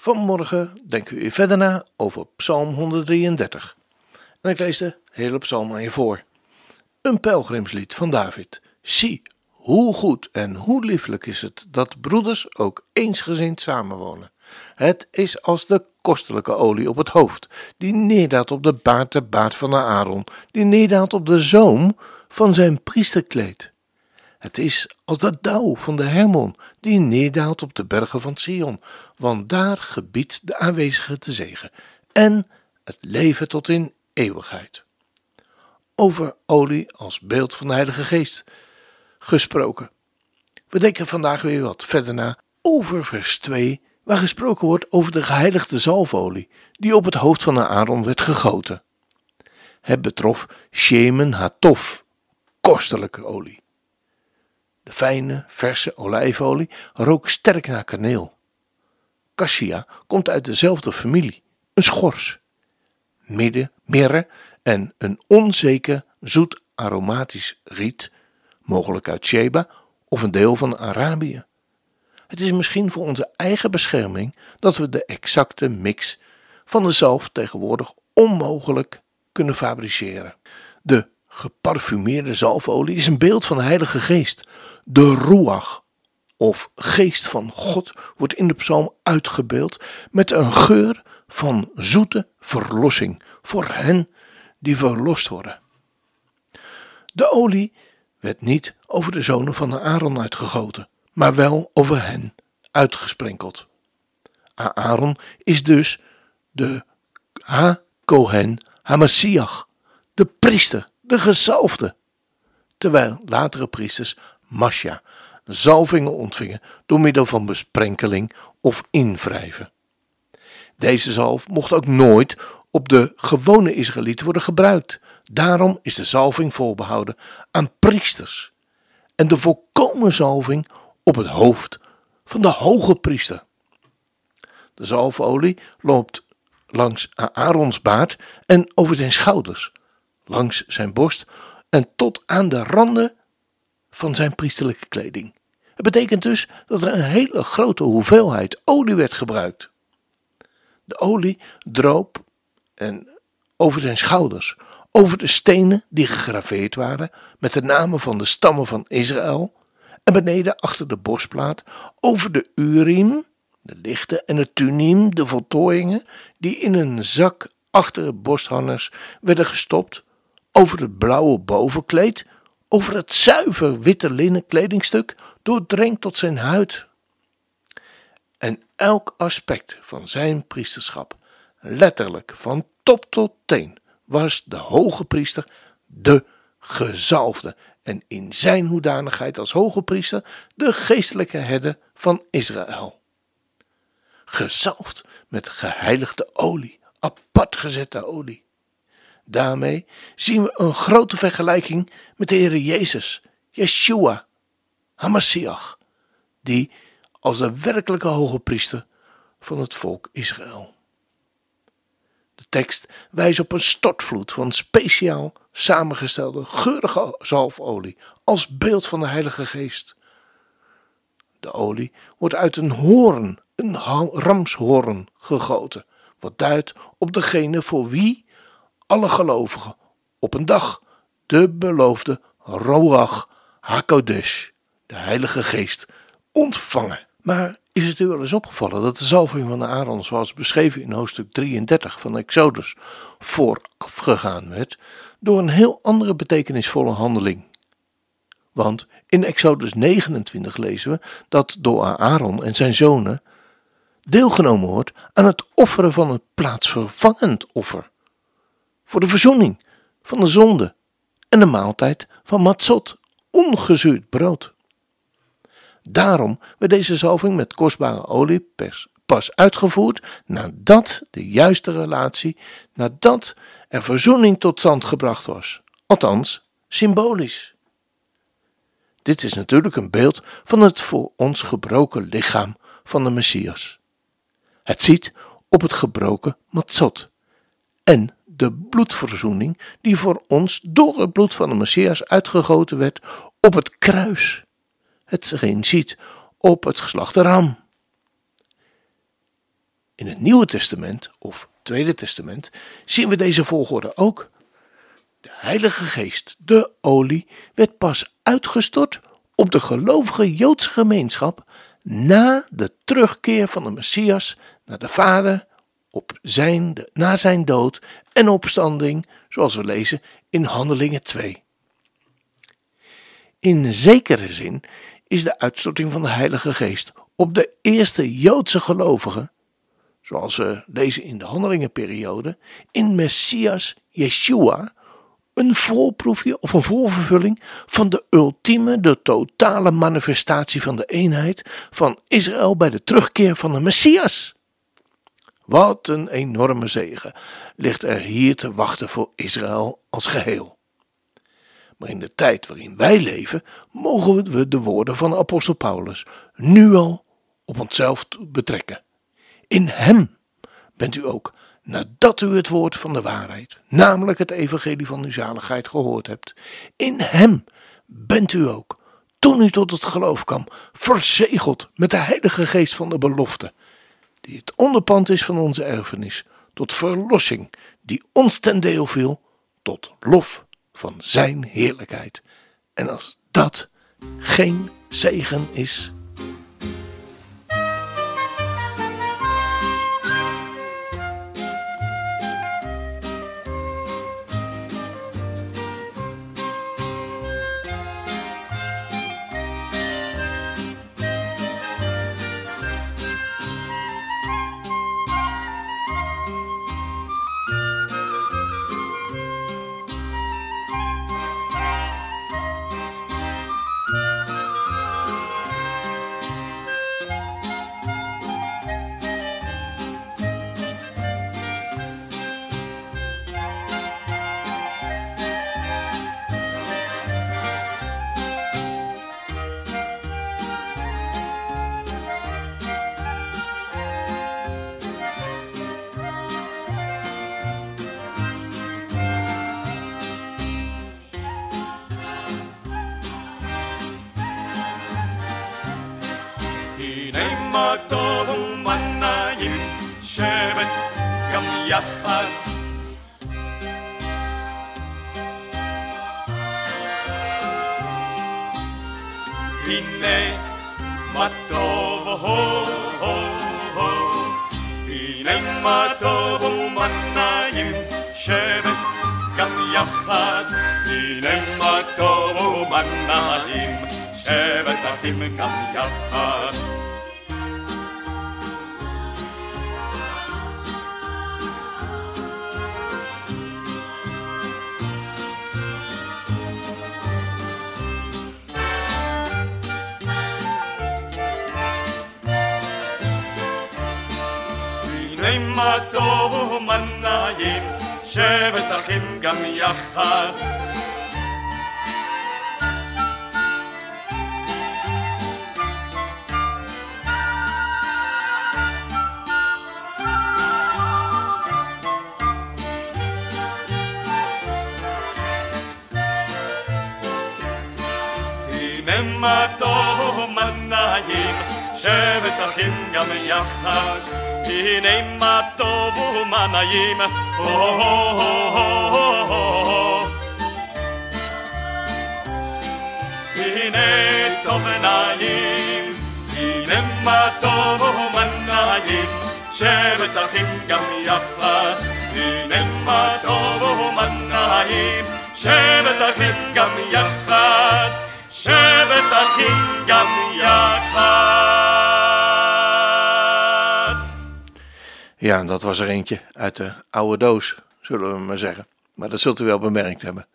Vanmorgen denken we verder na over Psalm 133. En ik lees de hele psalm aan je voor. Een pelgrimslied van David. Zie, hoe goed en hoe lieflijk is het dat broeders ook eensgezind samenwonen. Het is als de kostelijke olie op het hoofd, die neerdaalt op de baard, de baard van de Aaron, die neerdaalt op de zoom van zijn priesterkleed. Het is als de dauw van de Hermon die neerdaalt op de bergen van Sion, want daar gebiedt de aanwezige te zegen en het leven tot in eeuwigheid. Over olie als beeld van de Heilige Geest gesproken. We denken vandaag weer wat verder na over vers 2, waar gesproken wordt over de geheiligde zalfolie die op het hoofd van Aaron werd gegoten. Het betrof Shemen Hatof, kostelijke olie. Fijne, verse olijfolie rook sterk naar kaneel. Cassia komt uit dezelfde familie, een schors. Midden, mirre en een onzeker, zoet aromatisch riet, mogelijk uit Sheba of een deel van Arabië. Het is misschien voor onze eigen bescherming dat we de exacte mix van de zalf tegenwoordig onmogelijk kunnen fabriceren. De geparfumeerde zalfolie is een beeld van de Heilige Geest. De Ruach, of Geest van God, wordt in de psalm uitgebeeld met een geur van zoete verlossing voor hen die verlost worden. De olie werd niet over de zonen van Aaron uitgegoten, maar wel over hen uitgesprenkeld. Aaron is dus de Ha-Kohen Hamasiach, de priester de gezalfde. Terwijl latere priesters Masja zalvingen ontvingen door middel van besprenkeling of invrijven. Deze zalf mocht ook nooit op de gewone Israëlieten worden gebruikt. Daarom is de zalving voorbehouden aan priesters en de volkomen zalving op het hoofd van de hoge priester. De zalfolie loopt langs Aarons baard en over zijn schouders, langs zijn borst en tot aan de randen van zijn priesterlijke kleding. Het betekent dus dat er een hele grote hoeveelheid olie werd gebruikt. De olie droop en over zijn schouders, over de stenen die gegraveerd waren met de namen van de stammen van Israël, en beneden achter de borstplaat over de urim, de lichten en het tunim, de voltooiingen, die in een zak achter de borsthangers werden gestopt over het blauwe bovenkleed, over het zuiver witte linnen kledingstuk, doordrenkt tot zijn huid. En elk aspect van zijn priesterschap, letterlijk van top tot teen, was de hoge priester de gezalfde en in zijn hoedanigheid als hoge priester de geestelijke herder van Israël. Gezalfd met geheiligde olie, apart gezette olie. Daarmee zien we een grote vergelijking met de Heer Jezus, Yeshua, Hamasiach, die als de werkelijke hoge priester van het volk Israël. De tekst wijst op een stortvloed van speciaal samengestelde geurige zalfolie als beeld van de Heilige Geest. De olie wordt uit een hoorn, een ramshoorn, gegoten, wat duidt op degene voor wie alle gelovigen op een dag de beloofde Roach HaKodesh, de Heilige Geest, ontvangen. Maar is het u wel eens opgevallen dat de zalving van de Aaron, zoals beschreven in hoofdstuk 33 van Exodus, voorafgegaan werd door een heel andere betekenisvolle handeling? Want in Exodus 29 lezen we dat door Aaron en zijn zonen deelgenomen wordt aan het offeren van een plaatsvervangend offer voor de verzoening van de zonde en de maaltijd van matzot, ongezuurd brood. Daarom werd deze zalving met kostbare olie pas uitgevoerd nadat de juiste relatie, nadat er verzoening tot stand gebracht was. Althans, symbolisch. Dit is natuurlijk een beeld van het voor ons gebroken lichaam van de Messias. Het ziet op het gebroken matzot en de bloedverzoening die voor ons door het bloed van de Messias uitgegoten werd op het kruis. Hetgeen ziet op het geslachte ram. In het Nieuwe Testament, of Tweede Testament, zien we deze volgorde ook. De Heilige Geest, de olie, werd pas uitgestort op de gelovige Joodse gemeenschap na de terugkeer van de Messias naar de Vader op zijn, na zijn dood en opstanding, zoals we lezen in Handelingen 2. In zekere zin is de uitstorting van de Heilige Geest op de eerste Joodse gelovigen, zoals we lezen in de Handelingenperiode, in Messias Yeshua, een voorproefje of een voorvervulling van de ultieme, de totale manifestatie van de eenheid van Israël bij de terugkeer van de Messias. Wat een enorme zegen ligt er hier te wachten voor Israël als geheel. Maar in de tijd waarin wij leven, mogen we de woorden van apostel Paulus nu al op onszelf betrekken. In Hem bent u ook, nadat u het woord van de waarheid, namelijk het evangelie van uw zaligheid, gehoord hebt, in Hem bent u ook, toen u tot het geloof kwam, verzegeld met de Heilige Geest van de belofte, die het onderpand is van onze erfenis, tot verlossing, die ons ten deel viel, tot lof van Zijn heerlijkheid. En als dat geen zegen is, הנה טוב ומנעים שבת גם יחד הנה מה טוב הו הו הו הנה מה טוב ומנעים שבת גם יחד הנה מה טוב ומנעים שבת אחים גם יחד הנה מה טוב ומה נעים, שבת אחים גם יחד. הנה מה טוב ומה נעים, שבת אחים גם יחד. הנה מה טוב ומה נעים, הנה טוב ונעים, הנה מה טוב ומה נעים, שבת אחים גם יחד. הנה מה טוב ומה נעים, שבת אחים גם יחד. שבת אחים גם יחד. Ja, dat was er eentje uit de oude doos, zullen we maar zeggen. Maar dat zult u wel bemerkt hebben.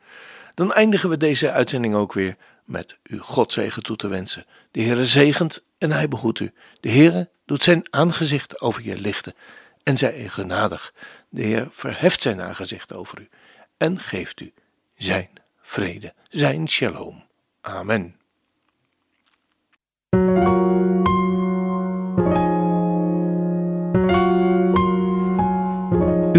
Dan eindigen we deze uitzending ook weer met u Godzegen toe te wensen. De Heere zegent en hij behoedt u. De Heere doet zijn aangezicht over je lichten en zij je genadig. De Heer verheft zijn aangezicht over u en geeft u zijn vrede, zijn shalom. Amen.